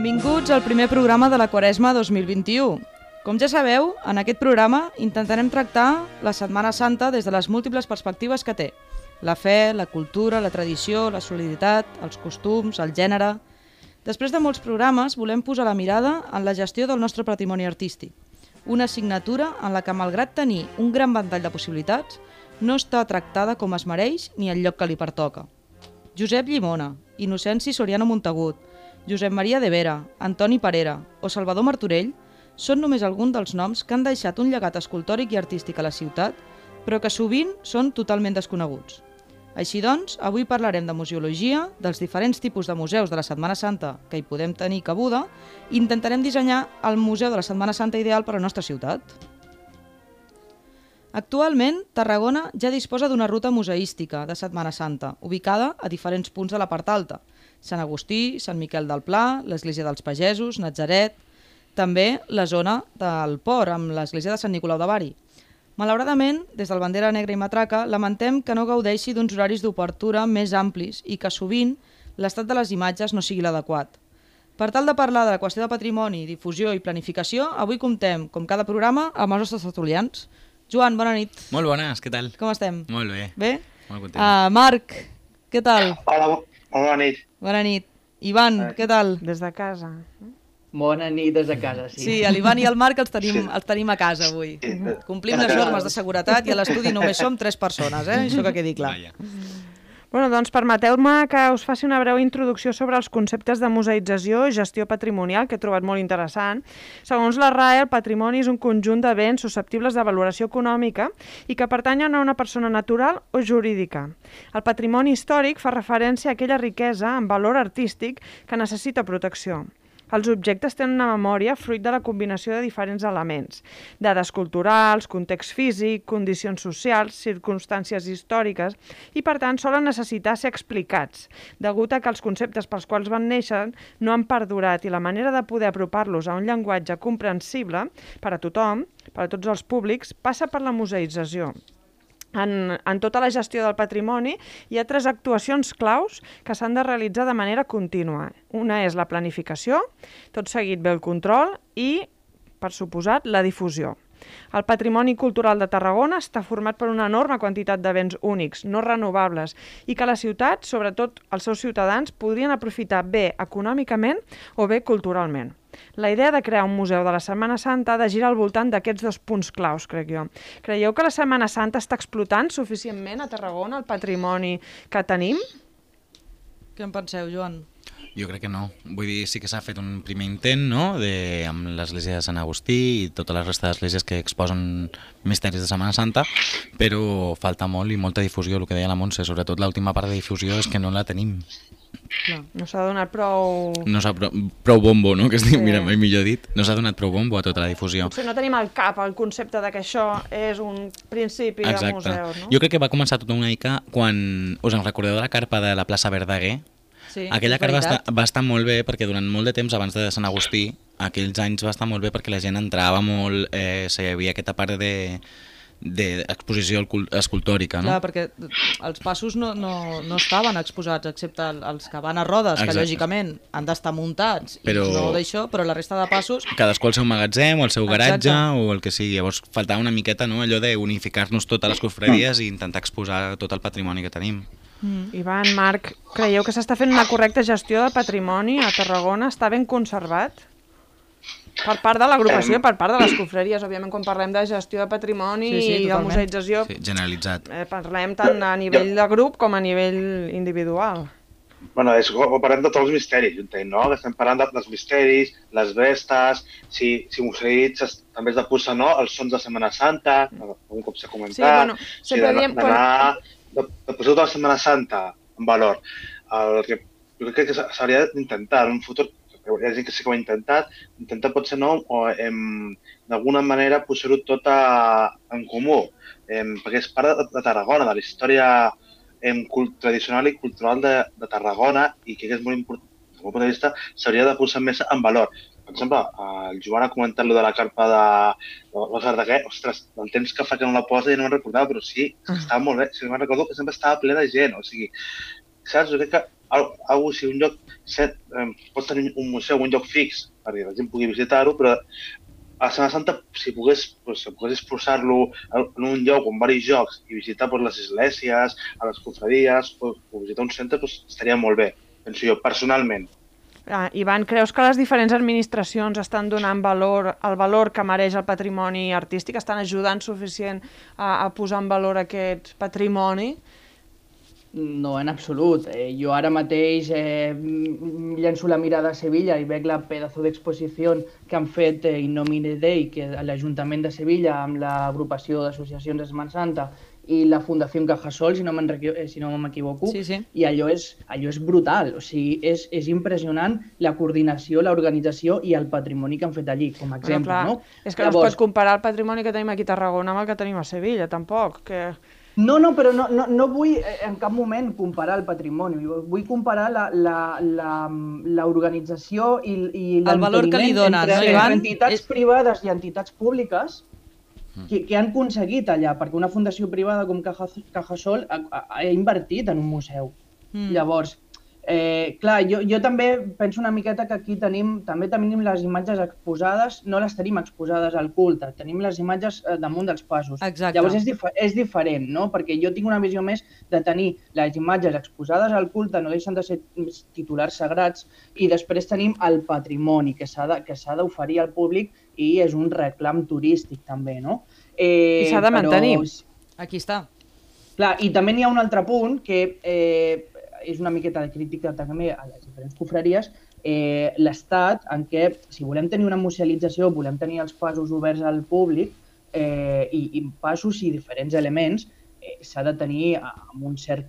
Benvinguts al primer programa de la Quaresma 2021. Com ja sabeu, en aquest programa intentarem tractar la Setmana Santa des de les múltiples perspectives que té. La fe, la cultura, la tradició, la solidaritat, els costums, el gènere... Després de molts programes, volem posar la mirada en la gestió del nostre patrimoni artístic. Una assignatura en la que, malgrat tenir un gran ventall de possibilitats, no està tractada com es mereix ni el lloc que li pertoca. Josep Llimona, Innocenci Soriano Montagut, Josep Maria de Vera, Antoni Parera o Salvador Martorell són només alguns dels noms que han deixat un llegat escultòric i artístic a la ciutat, però que sovint són totalment desconeguts. Així doncs, avui parlarem de museologia, dels diferents tipus de museus de la Setmana Santa que hi podem tenir cabuda i intentarem dissenyar el Museu de la Setmana Santa ideal per a la nostra ciutat. Actualment, Tarragona ja disposa d'una ruta museística de Setmana Santa, ubicada a diferents punts de la part alta, Sant Agustí, Sant Miquel del Pla, l'Església dels Pagesos, Natzaret, també la zona del port, amb l'Església de Sant Nicolau de Bari. Malauradament, des del Bandera Negra i Matraca, lamentem que no gaudeixi d'uns horaris d'obertura més amplis i que sovint l'estat de les imatges no sigui l'adequat. Per tal de parlar de la qüestió de patrimoni, difusió i planificació, avui comptem, com cada programa, amb els nostres tertulians. Joan, bona nit. Molt bones, què tal? Com estem? Molt bé. Bé? Molt content. Uh, Marc, què tal? Hola, bo- bona nit. Bona nit. Ivan, què tal? Des de casa. Bona nit des de casa, sí. Sí, l'Ivan i al Marc els tenim, Sí. els tenim a casa avui. Sí. Complim les normes de seguretat i a l'estudi només som tres persones, eh? Això que quedi clar. Vaja. Bueno, doncs permeteu-me que us faci una breu introducció sobre els conceptes de museïtzació i gestió patrimonial, que he trobat molt interessant. Segons la RAE, el patrimoni és un conjunt de béns susceptibles de valoració econòmica i que pertanyen a una persona natural o jurídica. El patrimoni històric fa referència a aquella riquesa en valor artístic que necessita protecció. Els objectes tenen una memòria fruit de la combinació de diferents elements, dades culturals, context físic, condicions socials, circumstàncies històriques, i per tant solen necessitar ser explicats, degut a que els conceptes pels quals van néixer no han perdurat i la manera de poder apropar-los a un llenguatge comprensible per a tothom, per a tots els públics, passa per la museïtzació. En, en tota la gestió del patrimoni hi ha tres actuacions claus que s'han de realitzar de manera contínua. Una és la planificació, tot seguit ve el control i, per suposat, la difusió. El patrimoni cultural de Tarragona està format per una enorme quantitat de béns únics, no renovables, i que la ciutat, sobretot els seus ciutadans, podrien aprofitar bé econòmicament o bé culturalment. La idea de crear un museu de la Setmana Santa ha de girar al voltant d'aquests dos punts claus, crec jo. Creieu que la Setmana Santa està explotant suficientment a Tarragona el patrimoni que tenim? Què en penseu, Joan? Jo crec que no. Vull dir, sí que s'ha fet un primer intent, no?, de, amb l'església de Sant Agustí i tota la resta d'esglésies que exposen misteris de Setmana Santa, però falta molt i molta difusió, el que deia la Montse, sobretot l'última part de difusió és que no la tenim. No s'ha donat prou... No s'ha prou, prou bombo, no?, que es diu, Sí. mira, mai millor dit. No s'ha donat prou bombo a tota la difusió. Potser no tenim al cap el concepte de que això és un principi de Exacte. museus, no? Jo crec que va començar tot una mica quan... Us en recordeu de la carpa de la plaça Verdaguer? Sí, Aquella és carta va estar, va estar molt bé perquè durant molt de temps abans de Sant Agustí, aquells anys va estar molt bé perquè la gent entrava molt, eh, hi havia aquesta part de d'exposició de, escultòrica, no? Clar, perquè els passos no, no, no estaven exposats, excepte el- els que van a rodes, que Exacte. lògicament han d'estar muntats, Però- i no d'això, però la resta de passos... Cadascú al seu magatzem o al seu garatge Exacte. o el que sigui. Llavors faltava una miqueta no? allò d'unificar-nos totes les confraries i intentar exposar tot el patrimoni que tenim. Mm. Ivan, Marc, creieu que s'està fent una correcta gestió del patrimoni a Tarragona? Està ben conservat? Per part de l'agrupació per part de les confraries. Òbviament, quan parlem de gestió de patrimoni Sí, sí, i de museïtzació, Sí, generalitzat. eh, parlem tant a nivell de grup com a nivell individual. Bueno, és, ho parlem de tots els misteris, jo entenc, no? Estem parlant de, dels misteris, les vestes, si, si museïts també has de posar no? els sons de Setmana Santa, un cop s'ha comentat, Sí, bueno, si sempre de- diem... d'anar, de, de posar tota la Setmana Santa en valor. El que jo crec que s'ha- s'hauria d'intentar en un futur, hi ha gent que sí que ho ha intentat, intentar potser no, o d'alguna manera posar-ho tot a, en comú, em, perquè és part de, de Tarragona, de la història em, cult, tradicional i cultural de, de Tarragona i que és molt important, des del punt de vista, s'hauria de posar més en valor. Per exemple, el Joan ha comentat lo de la carpa de, de la Verdaguer, ostres, el temps que fa que no la posa i no me'n recordava, però sí, és que estava molt bé. Si no me'n recordo que sempre estava ple de gent, o sigui, saps? Jo crec que al- algo, si un lloc, set, eh, pots tenir un museu, un lloc fix, perquè la gent pugui visitar-ho, però a Setmana Santa, si pogués, pues, si pogués exposar-lo en un lloc on varis jocs i visitar pues, les esglésies, a les confraries, o, o visitar un centre, pues, estaria molt bé, penso jo, personalment. Ah, Ivan, creus que les diferents administracions estan donant valor el valor que mereix el patrimoni artístic? Estan ajudant suficient a, a posar en valor aquest patrimoni? No, en absolut. Eh, jo ara mateix eh, llenço la mirada a Sevilla i veig la pedazo d'exposició que han fet eh, In Nomine Dei, que l'Ajuntament de Sevilla amb l'agrupació d'associacions de Setmana Santa i la Fundació Cajasol, si no eh, si no m'equivoco, Sí, sí. i allò és, allò és brutal, o sigui, és, és impressionant la coordinació, l'organització i el patrimoni que han fet allí, com a exemple, clar, no? És que no es pot comparar el patrimoni que tenim aquí a Tarragona amb el que tenim a Sevilla, tampoc. Que... No, no, però no, no, no vull eh, en cap moment comparar el patrimoni, vull comparar la- la- la- l'organització i, i El valor que li donen, entre, no, entre Ivan? entitats És- privades i entitats públiques que, que han aconseguit allà, perquè una fundació privada com Caja, Cajasol ha, ha, ha invertit en un museu. Mm. Llavors, eh, clar, jo, jo també penso una miqueta que aquí tenim, també tenim les imatges exposades, no les tenim exposades al culte, tenim les imatges eh, damunt dels passos. Exacte. Llavors és, dif és diferent, no? Perquè jo tinc una visió més de tenir les imatges exposades al culte, no deixen de ser titulars sagrats, i després tenim el patrimoni que s'ha d'oferir al públic i és un reclam turístic també, no? Eh, I s'ha de però- mantenir. Aquí està. Clar, i també n'hi ha un altre punt que eh, és una miqueta de crítica també a les diferents confraries, eh, l'Estat en què, si volem tenir una musealització, volem tenir els passos oberts al públic eh, i, i passos i diferents elements, eh, s'ha de tenir amb un cert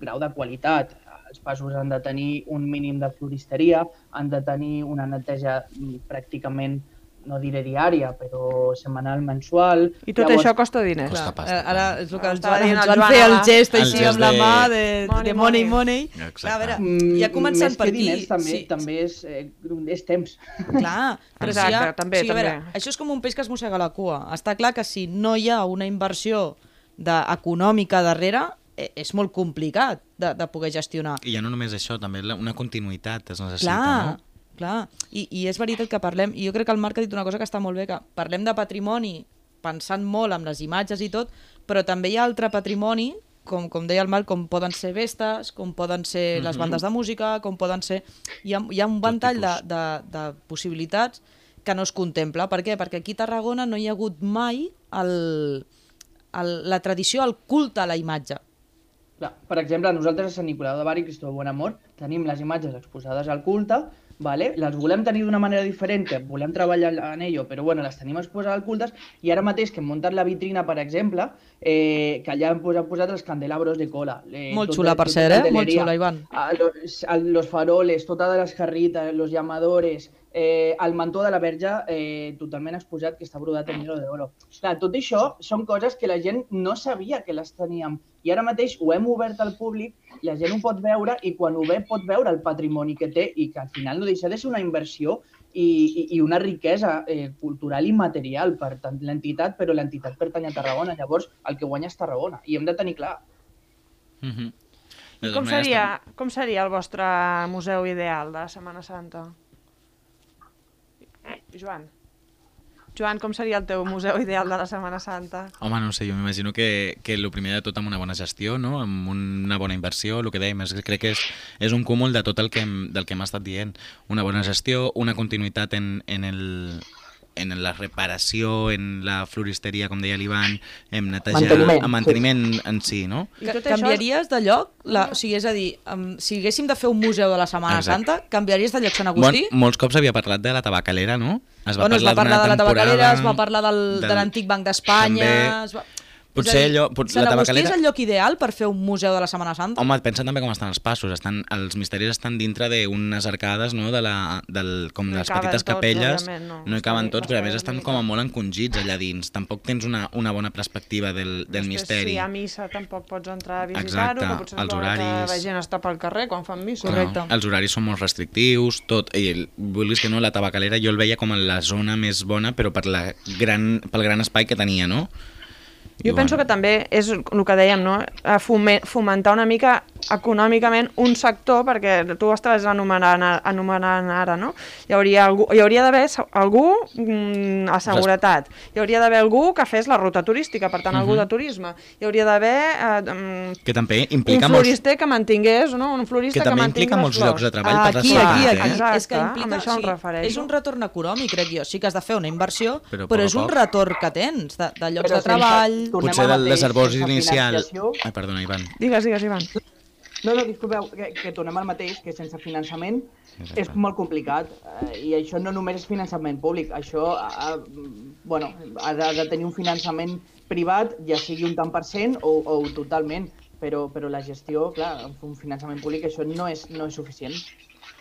grau de qualitat. Els passos han de tenir un mínim de floristeria, han de tenir una neteja mm, pràcticament no diré diària, però setmanal, mensual. I tot això costa diners. Costa pasta, eh, ara és el que Ho el estava Joan, dient ens el van Joan fer el gest El així gest amb la de- mà de, Money, de money, money. money. Clar, a veure, Mm, ja començant més per aquí... diners, també, sí, també és, eh, és temps. Clar, però Exacte, si ha, també, sigui, a veure, també. això és com un peix que es mossega la cua. Està clar que si no hi ha una inversió de, econòmica darrere, eh, és molt complicat de, de poder gestionar. I ja no només això, també una continuïtat es necessita, Clar, no? Clar. I, I és veritat que parlem, i jo crec que el Marc ha dit una cosa que està molt bé, que parlem de patrimoni pensant molt amb les imatges i tot, però també hi ha altre patrimoni, com, com deia el Marc, com poden ser vestes, com poden ser les bandes de música, com poden ser... Hi ha, hi ha un ventall de, de, de possibilitats que no es contempla. Per què? Perquè aquí a Tarragona no hi ha hagut mai el, el, la tradició, el culte a la imatge. Clar, per exemple, nosaltres a Sant Nicolau de Bari, Cristo Bon Amor, tenim les imatges exposades al culte, vale? les volem tenir d'una manera diferent, que volem treballar en ello, però bueno, les tenim exposades al cultes, i ara mateix que hem muntat la vitrina, per exemple, eh, que allà hem posat, posat els candelabros de cola. Eh, Molt tota- xula, per tota cert, la eh? Molt xula, Ivan. a los, los faroles, totes les jarrites, los llamadores, eh, el mantó de la verge eh, totalment exposat, que està brodat en hilo d'oro. Clar, tot això són coses que la gent no sabia que les teníem. I ara mateix ho hem obert al públic, la gent ho pot veure i quan ho ve pot veure el patrimoni que té i que al final no deixa de ser una inversió i, i, i una riquesa eh, cultural i material per tant l'entitat, però l'entitat pertany a Tarragona. Llavors, el que guanya és Tarragona. I hem de tenir clar. -huh. I com seria, com seria el vostre museu ideal de Setmana Santa? Joan. Joan, com seria el teu museu ideal de la Setmana Santa? Home, no sé, jo m'imagino que, que el primer de tot amb una bona gestió, no? amb una bona inversió, el que dèiem, és, que crec que és, és un cúmul de tot el que hem, del que hem estat dient. Una bona gestió, una continuïtat en, en, el, en la reparació, en la floristeria, com deia l'Ivan, en netejar, Manteniment. en manteniment en si, no? I tot això- Canviaries de lloc? La, o sigui, és a dir, um, si haguéssim de fer un museu de la Setmana Exacte. Santa, canviaries de lloc Sant Bon, Agustí? molts cops havia parlat de la tabacalera, no? Es bueno, es va parlar de la tabacalera, es va parlar del, del- de l'antic Banc d'Espanya... també. Es va... Potser allò... Pot, Sant la Agustí és tabacalera... el lloc ideal per fer un museu de la Setmana Santa? Home, pensa també com estan els passos. Estan, els misteris estan dintre d'unes arcades, no?, de la, del, com No les petites tots, capelles. no. no hi caben tots, però a més estan com a molt encongits allà dins. Tampoc tens una, una bona perspectiva del, del Després, misteri. Si hi ha missa tampoc pots entrar a visitar-ho, Exacte, que potser els horaris. la gent està pel carrer quan fan missa. Correcte. No, els horaris són molt restrictius, tot, i vulguis que no, la tabacalera jo el veia com en la zona més bona, però per la gran, pel gran espai que tenia, no? Jo penso que també és el que dèiem, no? A fomen- fomentar una mica econòmicament un sector, perquè tu ho estaves anomenant, anomenant ara, no? Hi hauria, algú, hi hauria d'haver algú mm, a seguretat, hi hauria d'haver algú que fes la ruta turística, per tant, algú de turisme, hi hauria d'haver eh, mm, Que també un implica molts... florister que mantingués, no? Un florista Que que, també implica les molts flors. llocs de treball Ah, per aquí, ciutat, aquí, eh? aquí. Exacte, és que amb implica, això em sí, refereixo. és un retorn econòmic, crec jo. Sí que has de fer una inversió, Però però, és un poc. retorn que tens, de, de llocs Però de treball... Potser mateix, desarbós sense inicial... Ai, perdona, Ivan. Digues, digues, Ivan. No, no, disculpeu, que, que tornem al mateix, que sense finançament Exacte. és molt complicat. Eh, I això no només és finançament públic, això ha, bueno, ha, de, ha de tenir un finançament privat, ja sigui un tant per cent o, o totalment, però, però la gestió, clar, un finançament públic això no és, no és suficient.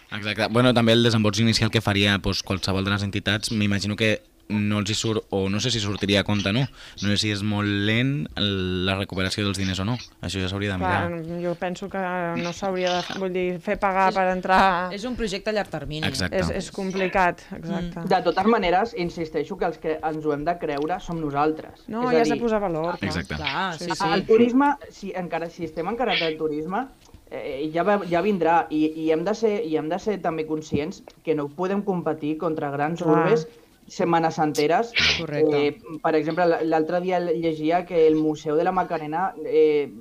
Exacte. Bueno, també el desembols inicial que faria doncs, qualsevol de les entitats, m'imagino que no els hi surt, o no sé si sortiria a compte, no? No sé si és molt lent la recuperació dels diners o no. Això ja s'hauria de Clar, mirar. jo penso que no s'hauria de vull dir, fer pagar per entrar... És un projecte a llarg termini. Exacte. És, és complicat, exacte. De totes maneres, insisteixo que els que ens ho hem de creure som nosaltres. No, és hi a has de posar valor. Clar. Exacte. Clar, sí, Sí, sí. El turisme, si, encara, si estem encarats del turisme, eh, ja, va, ja vindrà i, i, hem de ser, i hem de ser també conscients que no podem competir contra grans Clar. urbes setmanes enteres. Correcte. Eh, per exemple, l'altre dia llegia que el Museu de la Macarena eh,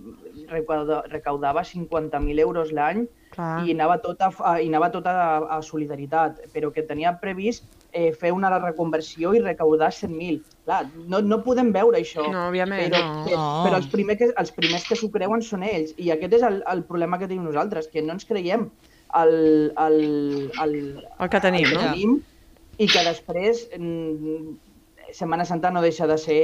recauda, recaudava 50.000 euros l'any i anava tot, a, i anava tot a, a solidaritat, però que tenia previst eh, fer una reconversió i recaudar 100.000. Clar, no, no podem veure això. No, òbviament, però, no. No. però els, primer que, els primers que s'ho creuen són ells. I aquest és el, el problema que tenim nosaltres, que no ens creiem el, el, el, El que tenim, el que no? I que després mm, Setmana Santa no deixa de ser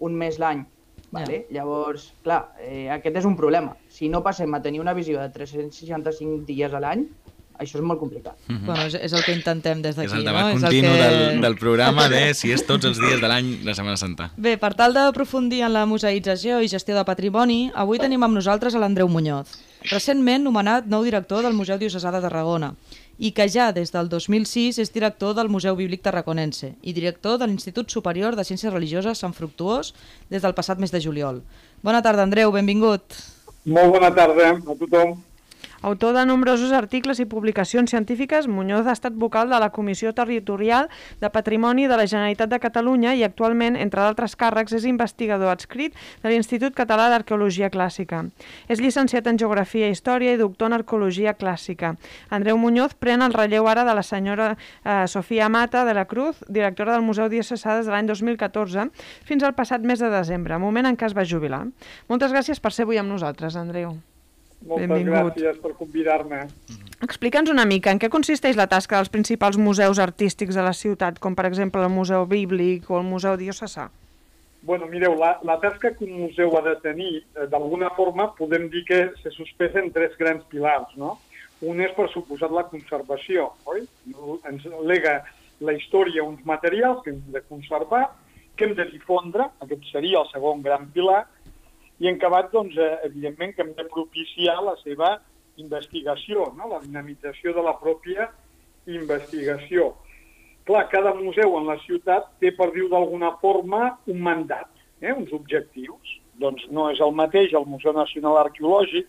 un mes l'any. Vale? Llavors, clar, eh, aquest és un problema. Si no passem a tenir una visió de 365 dies a l'any, això és molt complicat. Bueno, és, és el que intentem des És d'aquí, el debat no? És continu el que... del, del programa de si és tots els dies de l'any la Setmana Santa. Bé, per tal d'aprofundir en la museïtzació i gestió de patrimoni, avui tenim amb nosaltres a l'Andreu Muñoz, recentment nomenat nou director del Museu Diocesà de Tarragona i que ja des del 2006 és director del Museu Bíblic Tarraconense i director de l'Institut Superior de Ciències Religioses Sant Fructuós des del passat mes de juliol. Bona tarda, Andreu, benvingut. Molt bona tarda a tothom. Autor de nombrosos articles i publicacions científiques, Muñoz ha estat vocal de la Comissió Territorial de Patrimoni de la Generalitat de Catalunya i actualment, entre d'altres càrrecs, és investigador adscrit de l'Institut Català d'Arqueologia Clàssica. És llicenciat en Geografia i Història i doctor en Arqueologia Clàssica. Andreu Muñoz pren el relleu ara de la senyora eh, Sofia Mata de la Cruz, directora del Museu Diocesà des de l'any 2014 fins al passat mes de desembre, moment en què es va jubilar. Moltes gràcies per ser avui amb nosaltres, Andreu. Moltes Benvingut. gràcies per convidar-me. Explica'ns una mica en què consisteix la tasca dels principals museus artístics de la ciutat, com per exemple el Museu Bíblic o el Museu Diocesà. Bueno, mireu, la, la tasca que un museu ha de tenir, eh, d'alguna forma, podem dir que se suspesa en tres grans pilars, no? Un és, per suposat, la conservació, oi? Ens lega la història uns materials que hem de conservar, que hem de difondre, aquest seria el segon gran pilar, i en acabat, doncs, eh, evidentment, que hem de propiciar la seva investigació, no? la dinamització de la pròpia investigació. Clar, cada museu en la ciutat té, per dir-ho d'alguna forma, un mandat, eh? uns objectius. Doncs no és el mateix el Museu Nacional Arqueològic,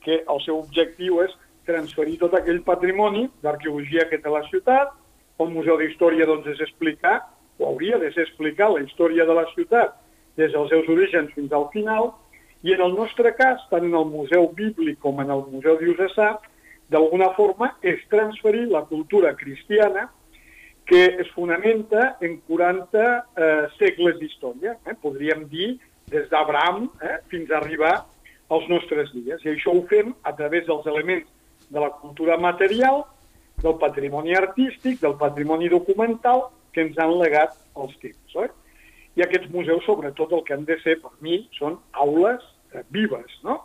que el seu objectiu és transferir tot aquell patrimoni d'arqueologia que té la ciutat, el Museu d'Història doncs, és explicar, o hauria de ser explicar la història de la ciutat des dels seus orígens fins al final, i en el nostre cas, tant en el Museu Bíblic com en el Museu Diocesà, d'alguna forma és transferir la cultura cristiana que es fonamenta en 40 eh, segles d'història. Eh? Podríem dir des d'Abraham eh, fins a arribar als nostres dies. I això ho fem a través dels elements de la cultura material, del patrimoni artístic, del patrimoni documental que ens han legat els temps. Oi? I aquests museus, sobretot, el que han de ser, per mi, són aules vives, no?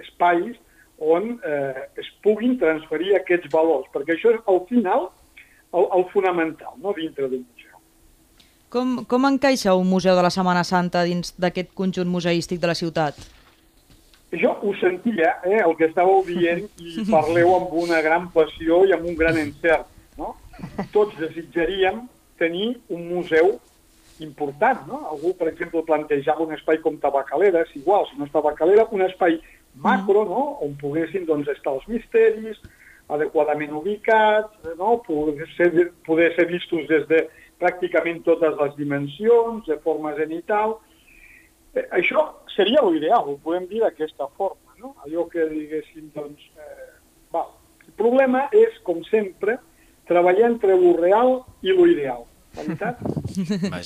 espais on eh, es puguin transferir aquests valors, perquè això és, al final, el, el fonamental, no?, dintre d'un museu. Com, com encaixa un museu de la Setmana Santa dins d'aquest conjunt museístic de la ciutat? Jo ho sentia, eh, el que estàveu dient, i parleu amb una gran passió i amb un gran encert. No? Tots desitjaríem tenir un museu important. No? Algú, per exemple, plantejava un espai com Tabacalera, és igual, si no és Tabacalera, un espai macro, no? on poguessin doncs, estar els misteris, adequadament ubicats, no? poder, ser, poder ser vistos des de pràcticament totes les dimensions, de forma zenital. Eh, això seria l'ideal, ho podem dir d'aquesta forma, no? allò que diguéssim, doncs, eh, val. El problema és, com sempre, treballar entre lo real i lo ideal, veritat?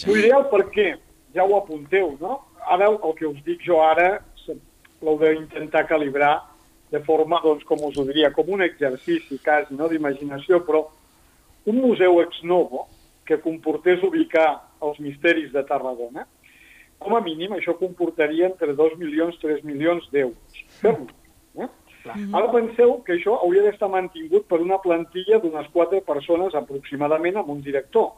L'ideal per què? Ja ho apunteu, no? Ara el que us dic jo ara l'heu d'intentar calibrar de forma, doncs, com us ho diria, com un exercici quasi, no?, d'imaginació, però un museu ex novo que comportés ubicar els misteris de Tarragona, com a mínim això comportaria entre 2 milions, 3 milions d'euros. Fer-lo. Eh? Ara penseu que això hauria d'estar mantingut per una plantilla d'unes 4 persones aproximadament amb un director.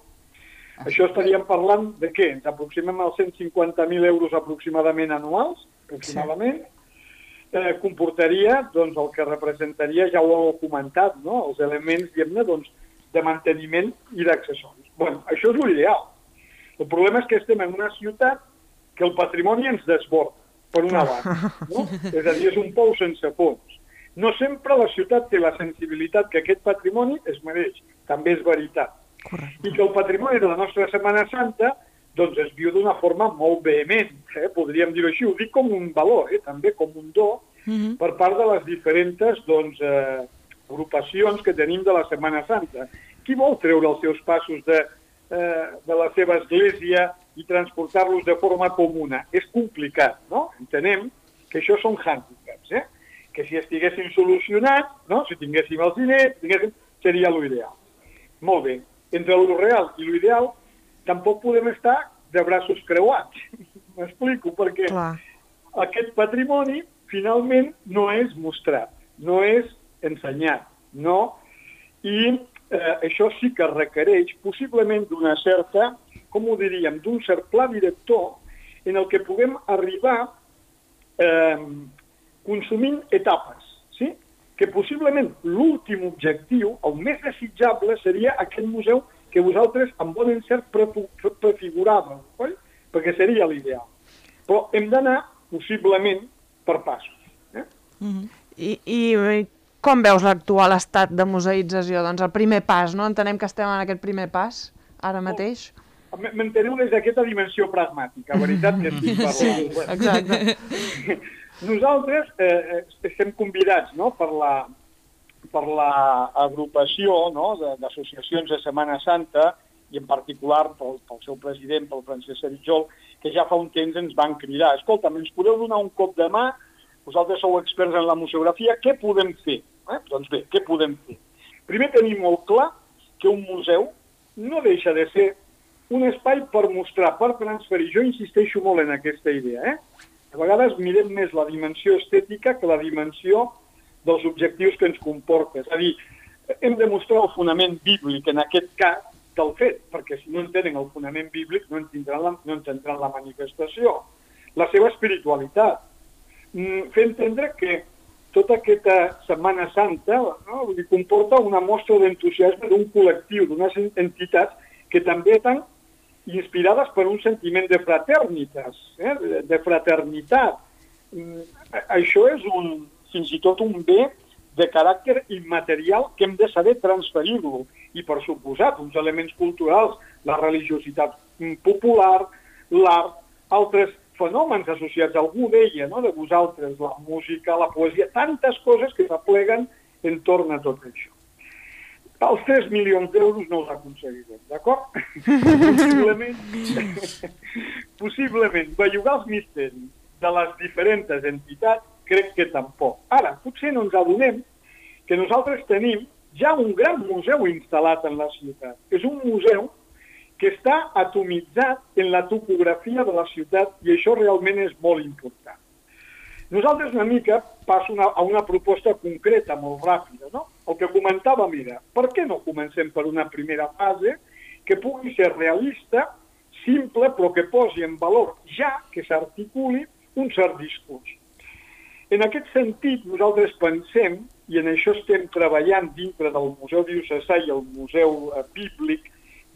Això estaríem parlant de què? Ens aproximem als 150.000 euros aproximadament anuals, aproximadament. Eh, comportaria doncs, el que representaria, ja ho heu comentat, no? els elements diguem-ne doncs, de manteniment i d'accessoris. bueno, això és l'ideal. El problema és que estem en una ciutat que el patrimoni ens desborda, per una banda. No? És a dir, és un pou sense fons. No sempre la ciutat té la sensibilitat que aquest patrimoni es mereix. També és veritat. Correcte. I que el patrimoni de la nostra Setmana Santa doncs es viu d'una forma molt vehement, eh? podríem dir-ho així, ho dic com un valor, eh? també com un do, Mm -hmm. per part de les diferents doncs, eh, agrupacions que tenim de la Setmana Santa. Qui vol treure els seus passos de, eh, de la seva església i transportar-los de forma comuna? És complicat, no? Entenem que això són hàndicaps, eh? que si estiguessin solucionats, no? si tinguéssim els diners, tinguéssim, seria l'ideal. Molt bé, entre lo real i l'ideal tampoc podem estar de braços creuats. M'explico, perquè Clar. aquest patrimoni finalment no és mostrat, no és ensenyat, no? I eh, això sí que requereix possiblement d'una certa, com ho diríem, d'un cert pla director en el que puguem arribar eh, consumint etapes? Que possiblement l'últim objectiu, el més desitjable, seria aquest museu que vosaltres amb bon encert prefiguràveu, oi? perquè seria l'ideal. Però hem d'anar possiblement per passos. Eh? Mm -hmm. I, i, com veus l'actual estat de museïtzació? Doncs el primer pas, no? Entenem que estem en aquest primer pas, ara mateix. M- M'enteneu des d'aquesta dimensió pragmàtica, veritat que estic parlant. Sí, exacte. Nosaltres eh, eh, estem convidats no, per la per l'agrupació no, d'associacions de Setmana Santa i en particular pel, pel seu president, pel Francesc Seritjol, que ja fa un temps ens van cridar. Escolta, ens podeu donar un cop de mà? Vosaltres sou experts en la museografia, què podem fer? Eh? Doncs bé, què podem fer? Primer tenim molt clar que un museu no deixa de ser un espai per mostrar, per transferir. Jo insisteixo molt en aquesta idea. Eh? A vegades mirem més la dimensió estètica que la dimensió dels objectius que ens comporta. És a dir, hem de mostrar el fonament bíblic, en aquest cas, del fet, perquè si no entenen el fonament bíblic no entendran la, no entendran la manifestació. La seva espiritualitat. Mm, fer entendre que tota aquesta Setmana Santa no, dir, comporta una mostra d'entusiasme d'un col·lectiu, d'unes en- entitats que també estan inspirades per un sentiment de fraternitas, eh? de, fraternitat. Mm, Això és un, fins i tot un bé de caràcter immaterial que hem de saber transferir-lo. I, per suposat, uns elements culturals, la religiositat popular, l'art, altres fenòmens associats, algú deia, no?, de vosaltres, la música, la poesia, tantes coses que s'apleguen entorn a tot això. Els 3 milions d'euros no els aconseguirem, d'acord? possiblement, possiblement, bellugar els misteris de les diferents entitats, crec que tampoc. Ara, potser no ens adonem que nosaltres tenim ja un gran museu instal·lat en la ciutat. És un museu que està atomitzat en la topografia de la ciutat i això realment és molt important. Nosaltres una mica passo una, a una proposta concreta, molt ràpida. No? El que comentàvem era, per què no comencem per una primera fase que pugui ser realista, simple, però que posi en valor ja que s'articuli un cert discurs. En aquest sentit, nosaltres pensem, i en això estem treballant dintre del Museu Diocesà i el Museu eh, Bíblic,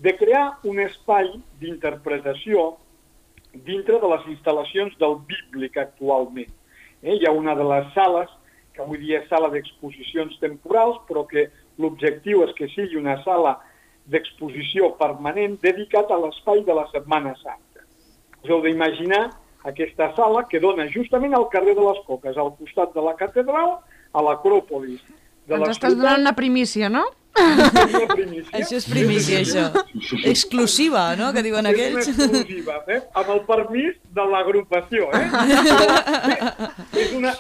de crear un espai d'interpretació dintre de les instal·lacions del Bíblic actualment. Eh? Hi ha una de les sales, que avui dia és sala d'exposicions temporals, però que l'objectiu és que sigui una sala d'exposició permanent dedicat a l'espai de la Setmana Santa. Us heu d'imaginar aquesta sala que dona justament al carrer de les Coques, al costat de la catedral, a l'Acròpolis. Ens estàs donant una primícia, no? Això és primícia, això. Exclusiva, no?, que diuen És aquells. una exclusiva, eh? amb el permís de l'agrupació. Eh? Eh, és una...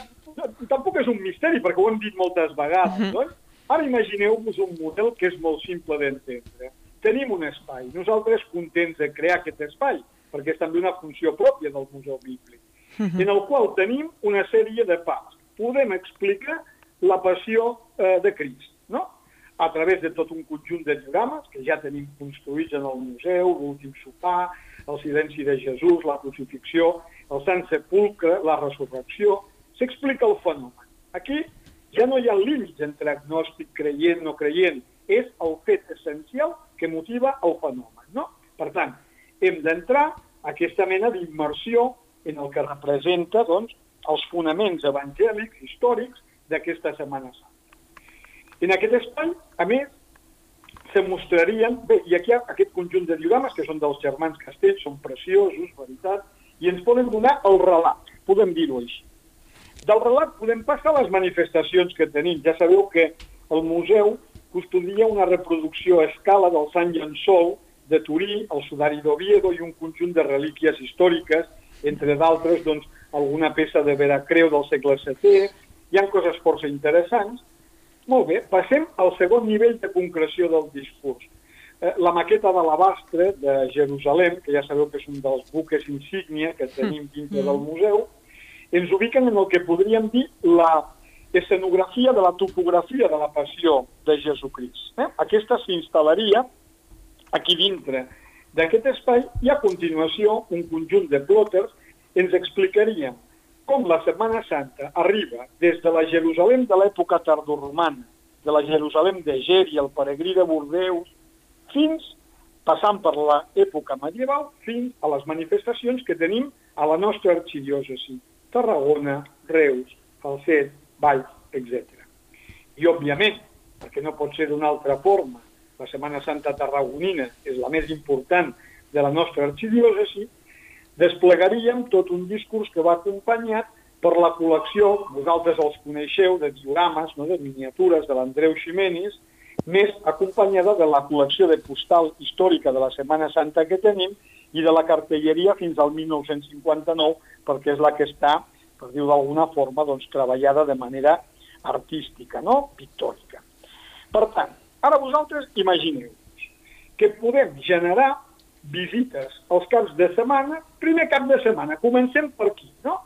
Tampoc és un misteri, perquè ho hem dit moltes vegades. No? Ara imagineu-vos un model que és molt simple d'entendre. Tenim un espai, nosaltres contents de crear aquest espai, perquè és també una funció pròpia del Museu Bíblic, en el qual tenim una sèrie de parts. Podem explicar la passió eh, de Crist, no? A través de tot un conjunt de diorames que ja tenim construïts en el museu, l'últim sopar, el silenci de Jesús, la crucifixió, el Sant Sepulcre, la resurrecció, s'explica el fenomen. Aquí ja no hi ha límits entre agnòstic, creient, no creient, és el fet essencial que motiva el fenomen. No? Per tant, hem d'entrar a aquesta mena d'immersió en el que representa doncs, els fonaments evangèlics, històrics, d'aquesta Setmana Santa. En aquest espai, a més, se mostrarien... Bé, i aquí hi ha aquest conjunt de diorames que són dels germans Castell, són preciosos, veritat, i ens poden donar el relat, podem dir-ho així. Del relat podem passar a les manifestacions que tenim. Ja sabeu que el museu custodia una reproducció a escala del Sant Llençol de Turí, el Sudari d'Oviedo i un conjunt de relíquies històriques, entre d'altres, doncs, alguna peça de Veracreu del segle VII. Hi ha coses força interessants. Molt bé, passem al segon nivell de concreció del discurs. Eh, La maqueta d'alabastre de Jerusalem, que ja sabeu que és un dels buques insígnia que tenim dintre del museu, ens ubiquen en el que podríem dir la escenografia de la topografia de la passió de Jesucrist. Eh? Aquesta s'instal·laria aquí dintre d'aquest espai i a continuació un conjunt de plòters ens explicarien com la Setmana Santa arriba des de la Jerusalem de l'època tardoromana, de la Jerusalem de Ger i el peregrí de Bordeus, fins, passant per l'època medieval, fins a les manifestacions que tenim a la nostra arxidiòcesi, Tarragona, Reus, Falset, Valls, etc. I, òbviament, perquè no pot ser d'una altra forma, la Setmana Santa tarragonina és la més important de la nostra arxidiòcesi, desplegaríem tot un discurs que va acompanyat per la col·lecció, vosaltres els coneixeu, de diorames, no, de miniatures de l'Andreu Ximenis, més acompanyada de la col·lecció de postal històrica de la Setmana Santa que tenim i de la cartelleria fins al 1959, perquè és la que està, per dir d'alguna forma, doncs, treballada de manera artística, no? pictòrica. Per tant, ara vosaltres imagineu que podem generar visites als caps de setmana, primer cap de setmana, comencem per aquí, no?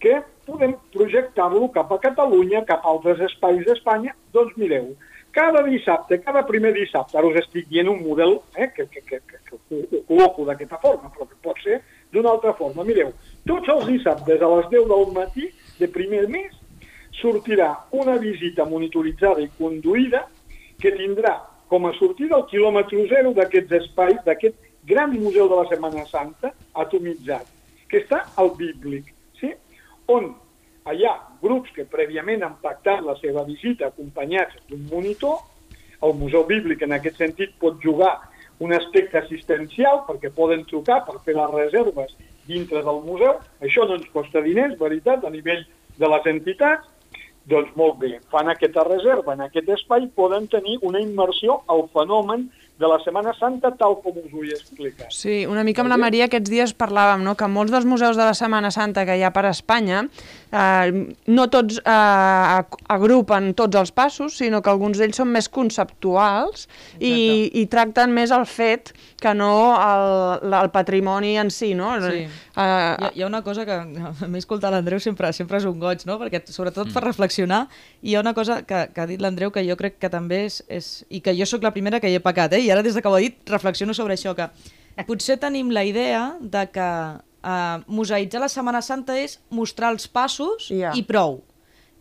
que podem projectar-lo cap a Catalunya, cap a altres espais d'Espanya, doncs mireu, cada dissabte, cada primer dissabte, ara us estic dient un model eh, que, que, que, que, que col·loco d'aquesta forma, però que pot ser d'una altra forma. Mireu, tots els dissabtes a les 10 del matí de primer mes sortirà una visita monitoritzada i conduïda que tindrà com a sortida el quilòmetre zero d'aquests espais, d'aquest gran museu de la Setmana Santa atomitzat, que està al Bíblic, sí? on hi ha grups que prèviament han pactat la seva visita acompanyats d'un monitor, el Museu Bíblic en aquest sentit pot jugar un aspecte assistencial perquè poden trucar per fer les reserves dintre del museu, això no ens costa diners, veritat, a nivell de les entitats, doncs molt bé, fan aquesta reserva en aquest espai, poden tenir una immersió al fenomen de la Setmana Santa tal com us ho he explicat. Sí, una mica amb la Maria aquests dies parlàvem no? que molts dels museus de la Setmana Santa que hi ha per Espanya eh, no tots eh, agrupen tots els passos, sinó que alguns d'ells són més conceptuals i, i tracten més el fet que no el, el patrimoni en si. No? Sí. Eh, Hi ha, hi ha una cosa que a mi escoltar l'Andreu sempre, sempre és un goig, no? perquè sobretot fa reflexionar, i hi ha una cosa que, que ha dit l'Andreu que jo crec que també és, és... i que jo sóc la primera que hi he pecat, eh? I ara des que ho ha dit reflexiono sobre això, que potser tenim la idea de que uh, museïtzar la Setmana Santa és mostrar els passos Ja. i prou.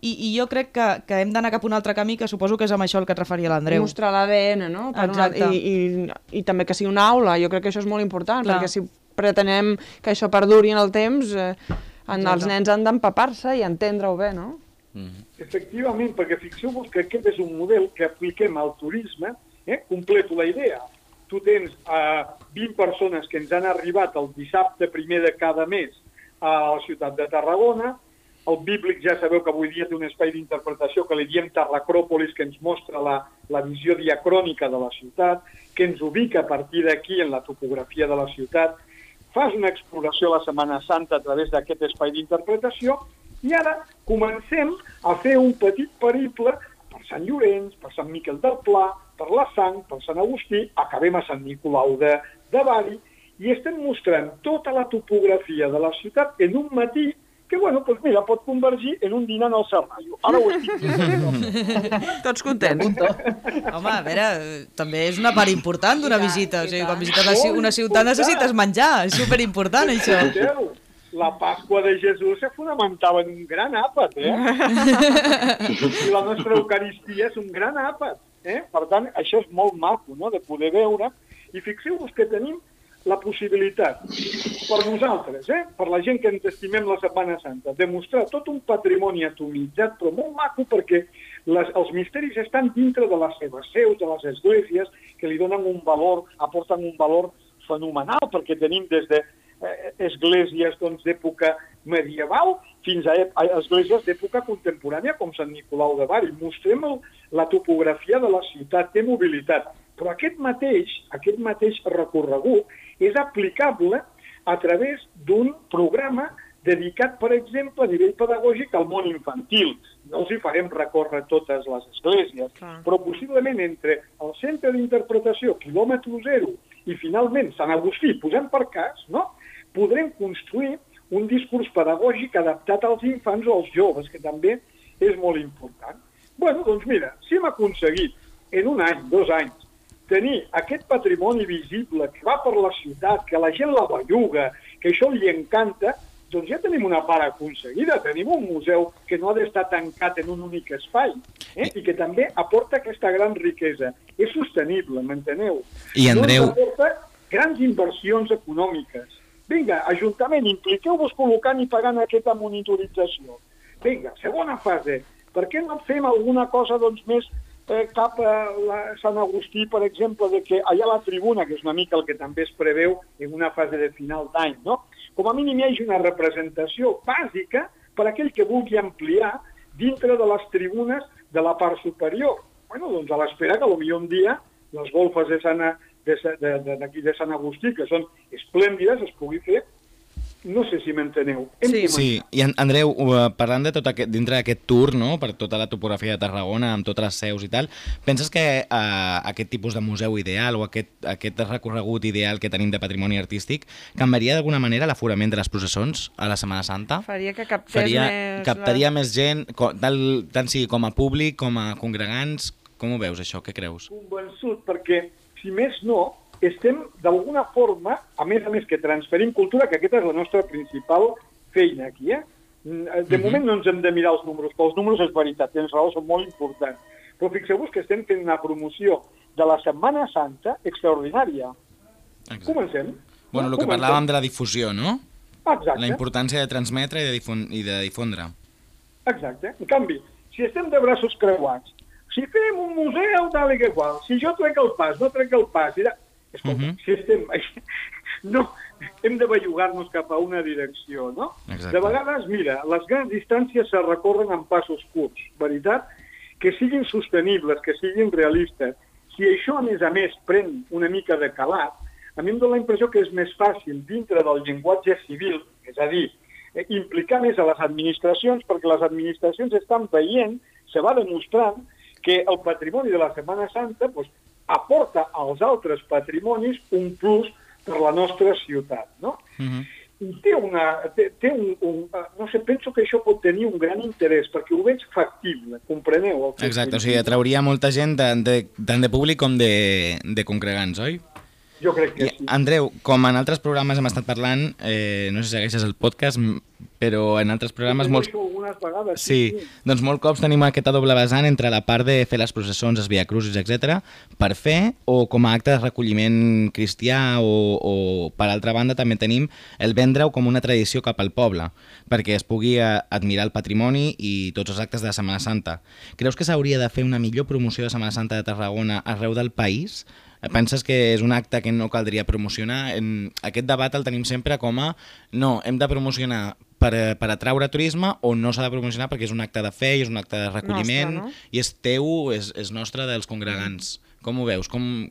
I, I jo crec que, que hem d'anar cap a un altre camí, que suposo que és amb això el que et referia l'Andreu. mostrar l'ADN, no? Per una, Exacte. i, i, I també que sigui una aula, jo crec que això és molt important, Clar. perquè si pretenem que això perduri en el temps, eh, en, els nens han d'empapar-se i entendre-ho bé, no? Efectivament, perquè fixeu-vos que aquest és un model que apliquem al turisme, eh? completo la idea. Tu tens eh, 20 persones que ens han arribat el dissabte primer de cada mes a la ciutat de Tarragona, el bíblic ja sabeu que avui dia té un espai d'interpretació que li diem Tarracròpolis, que ens mostra la, la visió diacrònica de la ciutat, que ens ubica a partir d'aquí en la topografia de la ciutat, fas una exploració a la Setmana Santa a través d'aquest espai d'interpretació i ara comencem a fer un petit periple per Sant Llorenç, per Sant Miquel del Pla, per la Sang, per Sant Agustí, acabem a Sant Nicolau de, de Bari i estem mostrant tota la topografia de la ciutat en un matí que, bueno, doncs mira, pot convergir en un dinant al Serrallo. Ara ho estic dient. Tots contents. Home, a veure, també és una part important d'una visita. O sigui, quan visites una, ci- una ciutat necessites menjar, és superimportant això. La Pasqua de Jesús se fonamentava en un gran àpat, eh? I la nostra Eucaristia és un gran àpat, eh? Per tant, això és molt maco, no?, de poder veure. I fixeu-vos que tenim la possibilitat, per nosaltres, eh? per la gent que ens estimem la Setmana Santa, de mostrar tot un patrimoni atomitzat, però molt maco perquè les, els misteris estan dintre de les seves seus, de les esglésies, que li donen un valor, aporten un valor fenomenal, perquè tenim des de eh, esglésies doncs, d'època medieval fins a, a esglésies d'època contemporània, com Sant Nicolau de Bari. Mostrem el, la topografia de la ciutat, té mobilitat. Però aquest mateix, aquest mateix recorregut és aplicable a través d'un programa dedicat, per exemple, a nivell pedagògic al món infantil. No els hi farem recórrer totes les esglésies, Clar. però possiblement entre el centre d'interpretació, quilòmetre zero, i finalment Sant Agustí, posem per cas, no? Podrem construir un discurs pedagògic adaptat als infants o als joves, que també és molt important. bueno, doncs mira, si hem aconseguit en un any, dos anys, tenir aquest patrimoni visible que va per la ciutat, que la gent la belluga, que això li encanta, doncs ja tenim una part aconseguida. Tenim un museu que no ha d'estar tancat en un únic espai eh? i que també aporta aquesta gran riquesa. És sostenible, m'enteneu? I, Andreu- ens aporta grans inversions econòmiques. Vinga, Ajuntament, impliqueu-vos col·locant i pagant aquesta monitorització. Vinga, segona fase. Per què no fem alguna cosa doncs, més eh, cap a la Sant Agustí, per exemple, de que allà a la tribuna, que és una mica el que també es preveu en una fase de final d'any, no? com a mínim hi hagi una representació bàsica per aquell que vulgui ampliar dintre de les tribunes de la part superior. bueno, doncs a l'espera que potser un dia les golfes de Sant, de, Sa- de, de, d'aquí de Sant Agustí, que són esplèndides, es pugui fer. No sé si m'enteneu. Sí. Sí, i Andreu, uh, parlant de tot aquest, dintre d'aquest tour, no?, per tota la topografia de Tarragona, amb totes les seus i tal, penses que uh, aquest tipus de museu ideal o aquest, aquest recorregut ideal que tenim de patrimoni artístic canviaria d'alguna manera l'aforament de les processons a la Setmana Santa? Faria que captés Faria, més... captaria més gent, tal, tant sigui com a públic, com a congregants? Com ho veus, això? Què creus? convençut perquè, si més no, estem d'alguna forma, a més a més que transferim cultura, que aquesta és la nostra principal feina aquí, eh? Mm, De Mhm. moment no ens hem de mirar els números, però els números és veritat, tens raó, són molt importants. Però fixeu-vos que estem fent una promoció de la Setmana Santa extraordinària. Exacte. Comencem. Bueno, el que Comencem. parlàvem de la difusió, no? Exacte. La importància de transmetre i de, difon i de difondre. Exacte. En canvi, si estem de braços creuats, si fem un museu tal i que qual, si jo trec el pas, no trec el pas, de... Escolta, Mhm. si estem... No, hem de bellugar-nos cap a una direcció, no? Exacte. De vegades, mira, les grans distàncies se recorren en passos curts, veritat? Que siguin sostenibles, que siguin realistes. si això, a més a més, pren una mica de calat, a mi em dóna la impressió que és més fàcil dintre del llenguatge civil, és a dir, eh, implicar més a les administracions, perquè les administracions estan veient, se va demostrant, que el patrimoni de la Setmana Santa pues, aporta als altres patrimonis un plus per la nostra ciutat. No? -huh. I té una, té, té un, un, no sé, penso que això pot tenir un gran interès, perquè ho veig factible, compreneu? El Exacte, o sigui, atrauria molta gent tant de, tant de públic com de, de congregants, oi? Jo crec que sí. Andreu, com en altres programes hem estat parlant, eh, no sé si segueixes el podcast, però en altres programes... Molts... vegades. Sí, sí, doncs molts cops tenim aquesta doble vessant entre la part de fer les processons, els viacrucis, etc per fer, o com a acte de recolliment cristià, o, o per altra banda també tenim el vendre-ho com una tradició cap al poble, perquè es pugui eh, admirar el patrimoni i tots els actes de Setmana Santa. Creus que s'hauria de fer una millor promoció de Setmana Santa de Tarragona arreu del país? Penses que és un acte que no caldria promocionar? En aquest debat el tenim sempre com a no, hem de promocionar per, per atraure turisme o no s'ha de promocionar perquè és un acte de fe i és un acte de recolliment nostre, no? i és teu, és, és nostre dels congregants. Com ho veus? Com,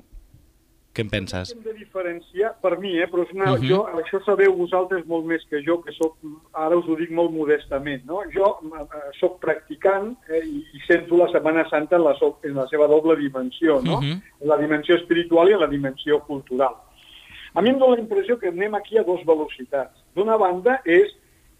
què en penses? Hem de diferenciar, per mi, eh, però una, uh -huh. jo, això sabeu vosaltres molt més que jo, que soc, ara us ho dic molt modestament, no? Jo eh, sóc practicant eh, i, i sento la Setmana Santa en la, en la seva doble dimensió, no? Uh -huh. En la dimensió espiritual i en la dimensió cultural. A mi em dóna la impressió que anem aquí a dos velocitats. D'una banda és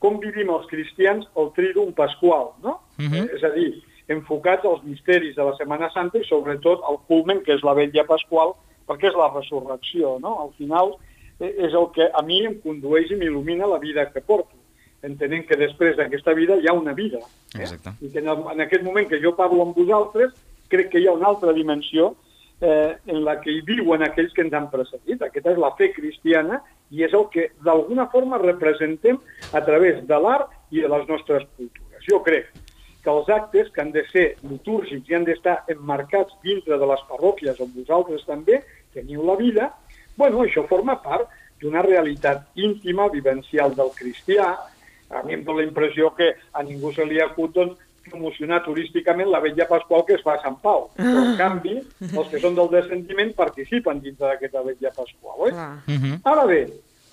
com vivim els cristians el trídum pasqual, no? Uh -huh. eh, és a dir, enfocats als misteris de la Setmana Santa i sobretot al culmen, que és la vetlla pasqual, perquè és la resurrecció, no? Al final eh, és el que a mi em condueix i m'il·lumina la vida que porto, entenent que després d'aquesta vida hi ha una vida. Eh? Exacte. I que en, el, en aquest moment que jo parlo amb vosaltres, crec que hi ha una altra dimensió eh, en la que hi viuen aquells que ens han precedit. Aquesta és la fe cristiana i és el que d'alguna forma representem a través de l'art i de les nostres cultures. Jo crec que els actes que han de ser litúrgics i han d'estar emmarcats dintre de les parròquies on vosaltres també teniu la vida, bueno, això forma part d'una realitat íntima, vivencial del cristià. A mi em dóna la impressió que a ningú se li acut doncs, promocionar turísticament la vetlla pasqual que es fa a Sant Pau. Però, en canvi, els que són del descentiment participen dins d'aquesta vetlla pasqual. Oi? Uh -huh. Ara bé,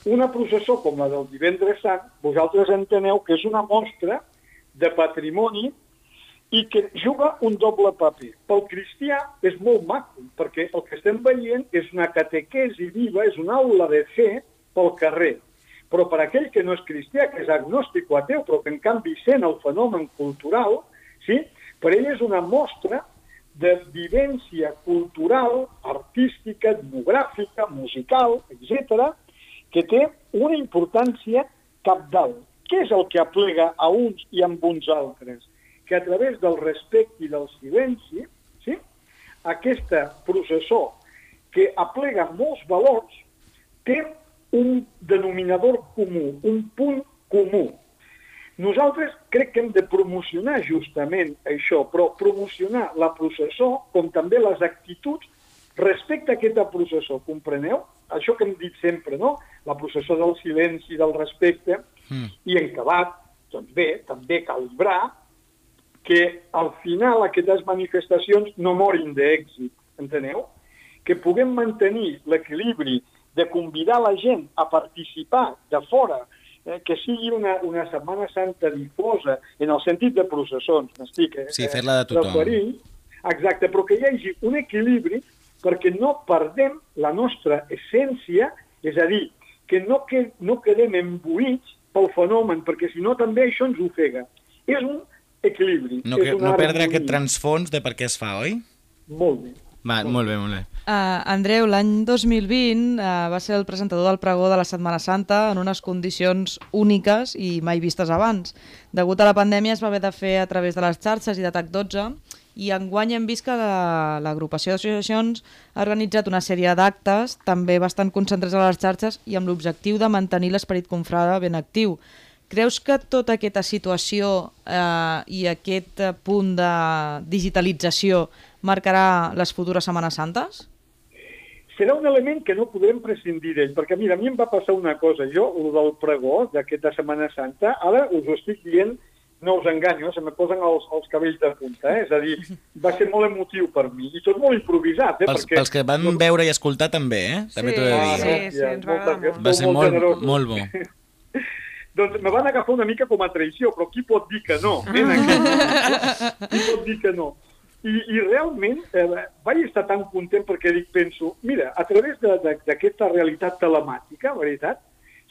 una processó com la del divendres sant, vosaltres enteneu que és una mostra de patrimoni i que juga un doble paper. Pel cristià és molt maco, perquè el que estem veient és una catequesi viva, és una aula de fe pel carrer. Però per aquell que no és cristià, que és agnòstic o ateu, però que en canvi sent el fenomen cultural, sí? per ell és una mostra de vivència cultural, artística, etnogràfica, musical, etc., que té una importància capdalt. Què és el que aplega a uns i amb uns altres? Que a través del respecte i del silenci, sí? aquesta processó que aplega molts valors té un denominador comú, un punt comú. Nosaltres crec que hem de promocionar justament això, però promocionar la processó com també les actituds respecte a aquesta processó, compreneu? Això que hem dit sempre, no? La processó del silenci, del respecte, mm. i en acabat, doncs bé, també calibrar que al final aquestes manifestacions no morin d'èxit, enteneu? Que puguem mantenir l'equilibri de convidar la gent a participar de fora, eh, que sigui una, una Setmana Santa difosa en el sentit de processons, m'estic eh, sí, fer-la de tothom. referint, exacte, però que hi hagi un equilibri perquè no perdem la nostra essència, és a dir, que no, que, no quedem embuïts pel fenomen, perquè si no també això ens ofega. És un equilibri. No, que, és no perdre aquest transfons de per què es fa, oi? Molt bé. Va, molt bé, molt bé. Uh, Andreu, l'any 2020 uh, va ser el presentador del pregó de la Setmana Santa en unes condicions úniques i mai vistes abans. Degut a la pandèmia es va haver de fer a través de les xarxes i d'ATAC 12 i enguany hem vist que l'agrupació d'associacions ha organitzat una sèrie d'actes, també bastant concentrats a les xarxes i amb l'objectiu de mantenir l'esperit confrada ben actiu. Creus que tota aquesta situació eh, i aquest punt de digitalització marcarà les futures Setmanes Santes? Serà un element que no podrem prescindir d'ell, perquè mira, a mi em va passar una cosa, jo, el del pregó d'aquesta Setmana Santa, ara us ho estic dient no us enganyo, eh? se me posen els, els cabells de punta, eh? és a dir, va ser molt emotiu per mi, i tot molt improvisat. Eh? Pels, Perquè... pels que van veure i escoltar també, eh? També t'ho he de Sí, dir. sí, sí, ens va agradar molt. Va ser molt, generosos. molt bo. Doncs me van agafar una mica com a traïció, però qui pot dir que no? Aquest, qui pot dir que no? I, i realment eh, vaig estar tan content perquè dic, penso, mira, a través de- de- d'aquesta realitat telemàtica, veritat,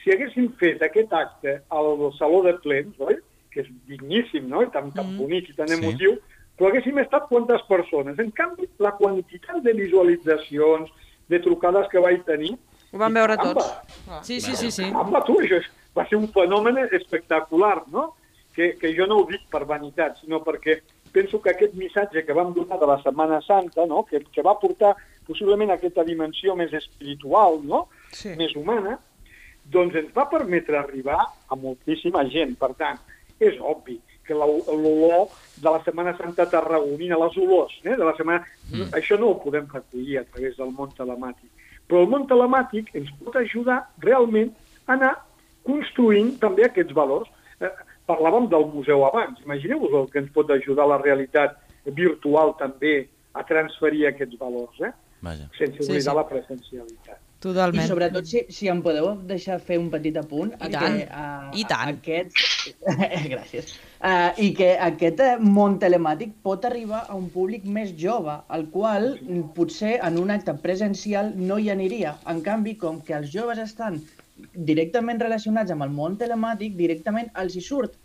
si haguéssim fet aquest acte al Saló de Plens, oi? que és digníssim, no? I tan, tan bonic i tan Sí. emotiu, però haguéssim estat quantes persones? En canvi, la quantitat de visualitzacions, de trucades que vaig tenir... Ho van veure caramba, tots. Sí, sí, sí, sí. Caramba, tu, això és- va ser un fenomen espectacular, no? Que, que jo no ho dic per vanitat, sinó perquè penso que aquest missatge que vam donar de la Setmana Santa, no? que, que va portar possiblement aquesta dimensió més espiritual, no? Sí. més humana, doncs ens va permetre arribar a moltíssima gent. Per tant, és obvi que la- l'olor de la Setmana Santa tarragonina, les olors eh, de la setmana... Mm. Això no ho podem recollir a través del món telemàtic. Però el món telemàtic ens pot ajudar realment a anar construint també aquests valors. Parlàvem del museu abans. Imagineu-vos el que ens pot ajudar la realitat virtual també a transferir aquests valors, eh? Vaja. sense Sí, oblidar sí. la presencialitat. I Totalment. sobretot, si, si em podeu deixar fer un petit apunt... I tant, que, uh, i tant. Aquest... Gràcies. Uh, I que aquest eh, món telemàtic pot arribar a un públic més jove, al qual potser en un acte presencial no hi aniria. En canvi, com que els joves estan directament relacionats amb el món telemàtic, directament els hi surt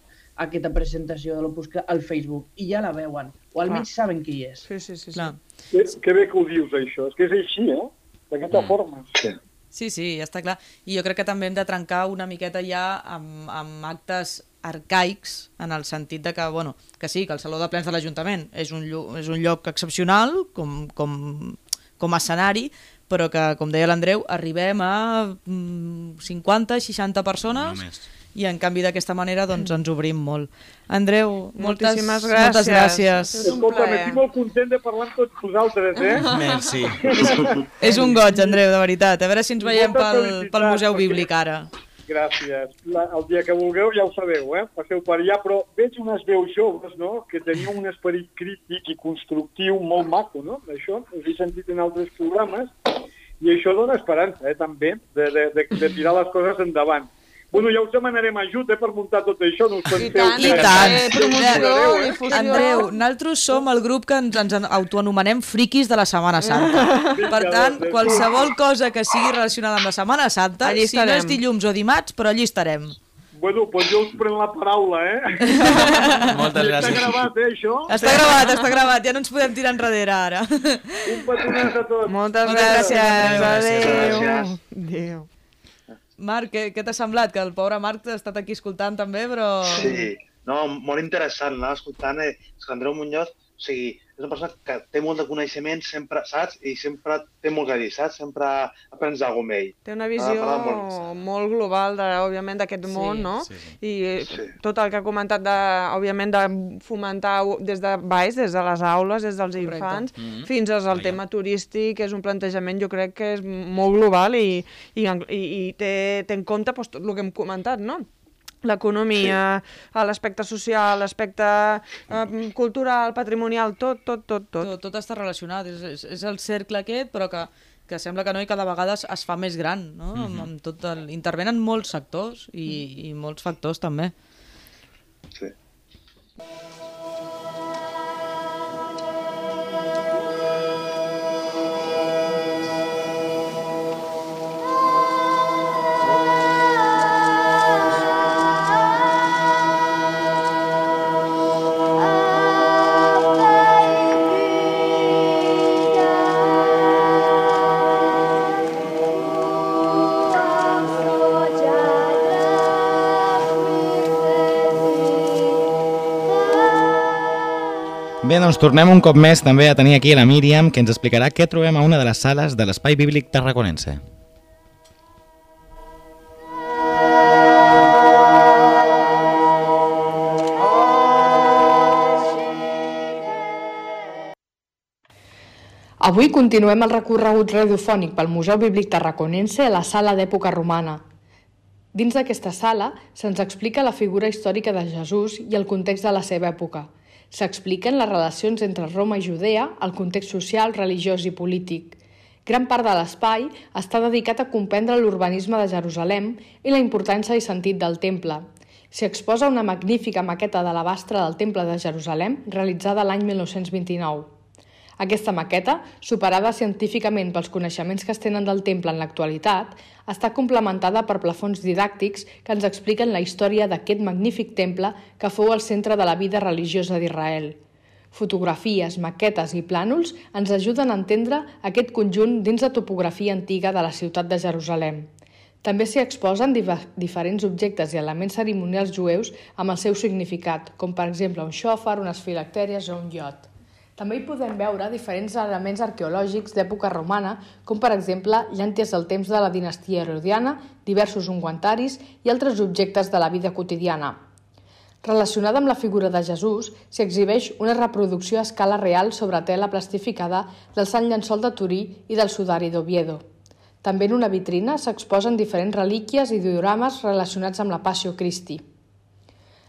aquesta presentació de l'Opus al Facebook i ja la veuen, o almenys saben qui és. Sí, sí, sí. sí. Clar. Que, que bé que ho dius, això. És que és així, eh? D'aquesta mm. forma. Sí. Sí, sí, ja està clar. I jo crec que també hem de trencar una miqueta ja amb, amb actes arcaics, en el sentit de que, bueno, que sí, que el Saló de Plens de l'Ajuntament és, un lloc, és un lloc excepcional com, com, com a escenari, però que, com deia l'Andreu, arribem a mm, 50-60 persones Només. i en canvi d'aquesta manera doncs, ens obrim molt. Andreu, moltes, Moltíssimes moltes gràcies. gràcies. És un Escolta, m'estic molt content de parlar amb tots vosaltres, eh? Merci. És un goig, Andreu, de veritat. A veure si ens veiem moltes pel, pel Museu Bíblic ara. Gràcies. La, el dia que vulgueu ja ho sabeu, eh? Passeu per allà, però veig unes veus joves, no?, que teniu un esperit crític i constructiu molt maco, no?, d'això. Us he sentit en altres programes i això dona esperança, eh, també, de, de, de, de tirar les coses endavant. Bueno, ja us demanarem ajut, eh, per muntar tot això, no us penseu. tant, I que- tant. Eh, promoció, Eh? Andreu, nosaltres som el grup que ens, ens autoanomenem friquis de la Setmana Santa. Per tant, qualsevol cosa que sigui relacionada amb la Setmana Santa, Allí si no és dilluns o dimarts, però allí estarem. Bueno, doncs jo us prenc la paraula, eh? Moltes I Està gràcies. gravat, eh, això? Està gravat, està gravat, ja no ens podem tirar enrere ara. Un petonat a tots. Moltes, Moltes gràcies. gràcies, Adéu. gràcies. Adéu. Marc, què, què t'ha semblat? Que el pobre Marc ha estat aquí escoltant també, però... Sí, no, molt interessant, anava escoltant, eh, Andreu Muñoz, o sigui, és una persona que té molt de coneixement, sempre, saps? I sempre té molt que dir, saps? Sempre aprens alguna amb ell. Té una Ah, visió parla molt. molt global, de, òbviament, d'aquest Sí, món, no? sí, sí. I eh, Sí. tot el que ha comentat, de, òbviament, de fomentar des de baix, des de les aules, des dels Correcte. infants, Mhm. fins al Vaja. tema turístic, és un plantejament, jo crec que és molt global i, i, i, i té, té en compte doncs, tot el que hem comentat, no? L'economia, sí. l'aspecte social, l'aspecte eh, cultural, patrimonial, tot, tot, tot, tot. Tot, tot està relacionat, és, és, és el cercle aquest, però que, que sembla que no i cada vegada es, es fa més gran, no? amb, amb tot el... Intervenen molts sectors i, i molts factors també. Sí. Bé, doncs tornem un cop més també a tenir aquí la Míriam, que ens explicarà què trobem a una de les sales de l'Espai Bíblic Tarraconense. Avui continuem el recorregut radiofònic pel Museu Bíblic Tarraconense a la sala d'època romana. Dins d'aquesta sala se'ns explica la figura històrica de Jesús i el context de la seva època. S'expliquen les relacions entre Roma i Judea, el context social, religiós i polític. Gran part de l'espai està dedicat a comprendre l'urbanisme de Jerusalem i la importància i sentit del temple. S'hi exposa una magnífica maqueta de l'abastre del Temple de Jerusalem, realitzada l'any 1929. Aquesta maqueta, superada científicament pels coneixements que es tenen del temple en l'actualitat, està complementada per plafons didàctics que ens expliquen la història d'aquest magnífic temple que fou el centre de la vida religiosa d'Israel. Fotografies, maquetes i plànols ens ajuden a entendre aquest conjunt dins la topografia antiga de la ciutat de Jerusalem. També s'hi exposen diferents objectes i elements cerimonials jueus amb el seu significat, com per exemple un xòfar, unes filactèries o un iot. També hi podem veure diferents elements arqueològics d'època romana, com per exemple llànties del temps de la dinastia herodiana, diversos ungüentaris i altres objectes de la vida quotidiana. Relacionada amb la figura de Jesús, s'hi exhibeix una reproducció a escala real sobre tela plastificada del Sant Llençol de Turí i del Sudari d'Oviedo. També en una vitrina s'exposen diferents relíquies i diorames relacionats amb la Passio Christi.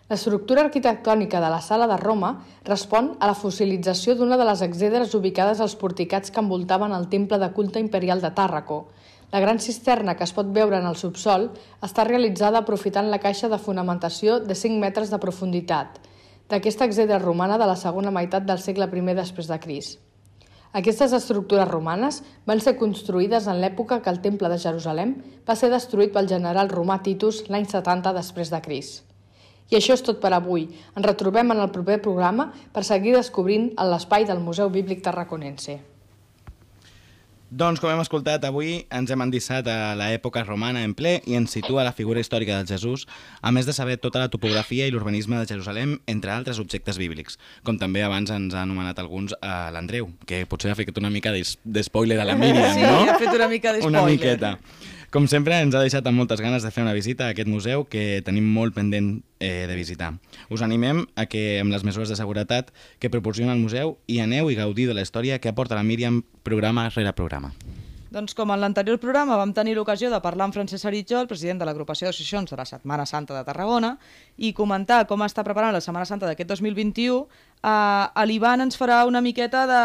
L'estructura arquitectònica de la Sala de Roma respon a la fossilització d'una de les exedres ubicades als porticats que envoltaven el temple de culte imperial de Tàrraco. La gran cisterna que es pot veure en el subsol està realitzada aprofitant la caixa de fonamentació de 5 metres de profunditat, d'aquesta exedra romana de la segona meitat del segle I després de Cris. Aquestes estructures romanes van ser construïdes en l'època que el temple de Jerusalem va ser destruït pel general romà Titus l'any 70 després de Cris. I això és tot per avui. Ens retrobem en el proper programa per seguir descobrint l'espai del Museu Bíblic Tarraconense. Doncs, com hem escoltat, avui ens hem endissat a l'època romana en ple i ens situa la figura històrica de Jesús, a més de saber tota la topografia i l'urbanisme de Jerusalem, entre altres objectes bíblics, com també abans ens ha anomenat alguns a l'Andreu, que potser ha fet una mica d'espoiler a la Míriam, sí, no? Sí, ha fet una mica d'espoiler. Una miqueta. Com sempre, ens ha deixat amb moltes ganes de fer una visita a aquest museu que tenim molt pendent eh, de visitar. Us animem a que, amb les mesures de seguretat que proporciona el museu, hi aneu i gaudiu de la història que aporta la Míriam programa rere programa. Doncs com en l'anterior programa vam tenir l'ocasió de parlar amb Francesc Aritjó, el president de l'agrupació d'associacions de la Setmana Santa de Tarragona, i comentar com està preparant la Setmana Santa d'aquest 2021, eh, l'Ivan ens farà una miqueta de,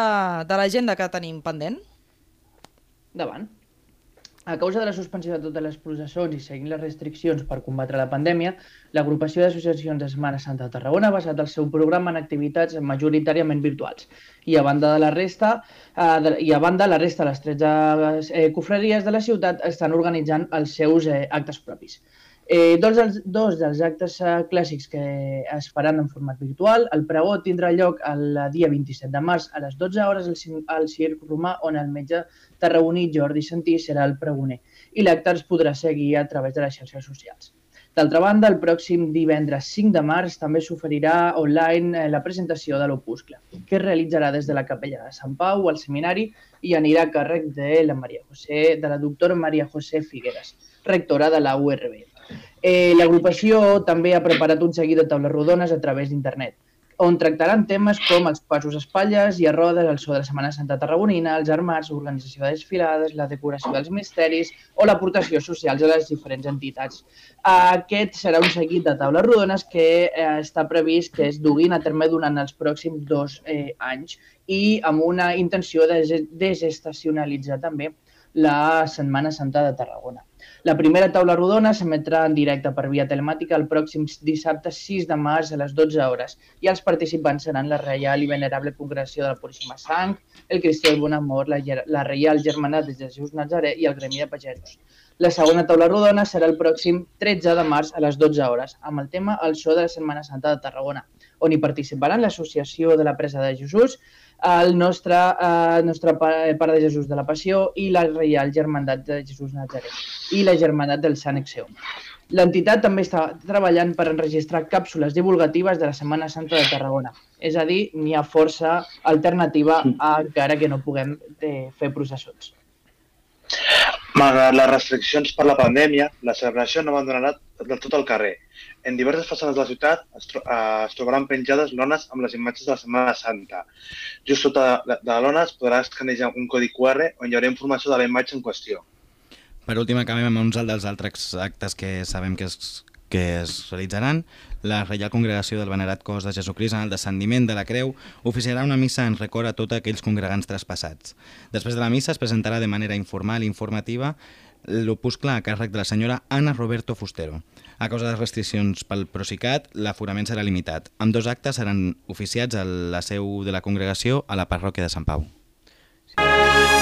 de l'agenda que tenim pendent. Davant. A causa de la suspensió de totes les processons i seguint les restriccions per combatre la pandèmia, l'agrupació d'associacions de Setmana Santa de Tarragona ha basat el seu programa en activitats majoritàriament virtuals. I a banda de la resta, eh, de, i a banda la resta, les 13 eh, cofreries de la ciutat estan organitzant els seus eh, actes propis. Eh, dos, dels, dos dels actes eh, clàssics que es faran en format virtual. El pregó tindrà lloc el dia 27 de març a les 12 hores al, al Circ Romà, on el metge tarragoní Jordi Santí serà el pregoner i l'acte es podrà seguir a través de les xarxes socials. D'altra banda, el pròxim divendres 5 de març també s'oferirà online eh, la presentació de l'Opuscle, que es realitzarà des de la capella de Sant Pau al seminari i anirà a càrrec de la, Maria José, de la doctora Maria José Figueres, rectora de la URB. Eh, L'agrupació també ha preparat un seguit de taules rodones a través d'internet, on tractaran temes com els passos espatlles i a rodes, el so de la Setmana Santa Tarragonina, els armats, l'organització de desfilades, la decoració dels misteris o l'aportació social a les diferents entitats. Aquest serà un seguit de taules rodones que eh, està previst que es duguin a terme durant els pròxims dos eh, anys i amb una intenció de desestacionalitzar també la Setmana Santa de Tarragona. La primera taula rodona s'emetrà en directe per via telemàtica el pròxim dissabte 6 de març a les 12 hores i els participants seran la Reial i Venerable Congregació de la Puríssima Sang, el Cristià i Bon Amor, la, la Reial Germanat de Jesús Nazaré i el Gremi de Pagesos. La segona taula rodona serà el pròxim 13 de març a les 12 hores, amb el tema El so de la Setmana Santa de Tarragona, on hi participaran l'Associació de la Presa de Jesús, el nostre, eh, nostre Pare de Jesús de la Passió i la Reial Germandat de Jesús Nazaret i la Germandat del Sant Exeum. L'entitat també està treballant per enregistrar càpsules divulgatives de la Setmana Santa de Tarragona. És a dir, n'hi ha força alternativa encara que no puguem eh, fer processons. Malgrat les restriccions per la pandèmia, la celebració no abandonarà del tot el carrer. En diverses façanes de la ciutat es, tro eh, es trobaran penjades lones amb les imatges de la Setmana Santa. Just sota de, de la lona es podrà escanejar un codi QR on hi haurà informació de la imatge en qüestió. Per últim, acabem amb uns dels altres actes que sabem que es, que es realitzaran. La Reial Congregació del Venerat Cos de Jesucrist en el descendiment de la Creu oficiarà una missa en record a tots aquells congregants traspassats. Després de la missa es presentarà de manera informal i informativa l'opuscle a càrrec de la senyora Ana Roberto Fustero. A causa de les restriccions pel Procicat, l'aforament serà limitat. Amb dos actes seran oficiats a la seu de la congregació a la parròquia de Sant Pau. Bueno,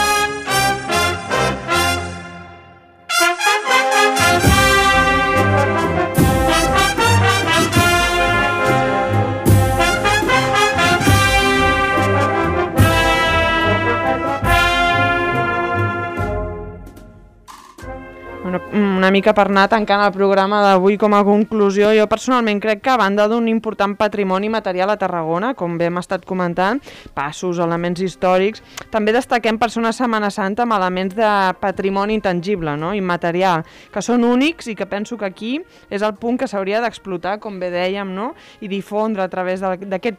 una mica per anar tancant el programa d'avui com a conclusió, jo personalment crec que a banda d'un important patrimoni material a Tarragona, com bé hem estat comentant, passos, elements històrics, també destaquem per ser una Setmana Santa amb elements de patrimoni intangible, no? immaterial, que són únics i que penso que aquí és el punt que s'hauria d'explotar, com bé dèiem, no? i difondre a través d'aquest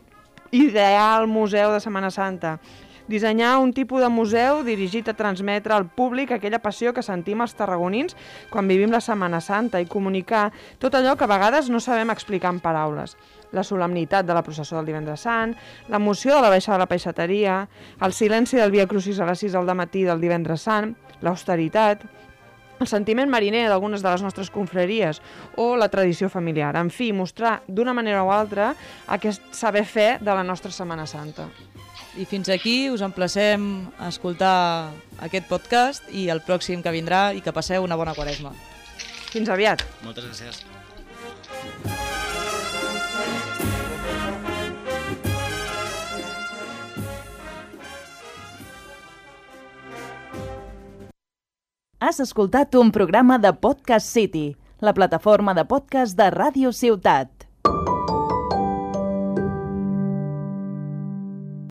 ideal museu de Setmana Santa dissenyar un tipus de museu dirigit a transmetre al públic aquella passió que sentim els tarragonins quan vivim la Setmana Santa i comunicar tot allò que a vegades no sabem explicar en paraules. La solemnitat de la processó del divendres sant, l'emoció de la baixada de la peixateria, el silenci del Via Crucis a les 6 del matí del divendres sant, l'austeritat, el sentiment mariner d'algunes de les nostres confraries o la tradició familiar. En fi, mostrar d'una manera o altra aquest saber fer de la nostra Setmana Santa. I fins aquí us emplacem a escoltar aquest podcast i el pròxim que vindrà i que passeu una bona quaresma. Fins aviat. Moltes gràcies. Has escoltat un programa de Podcast City, la plataforma de podcast de Ràdio Ciutat.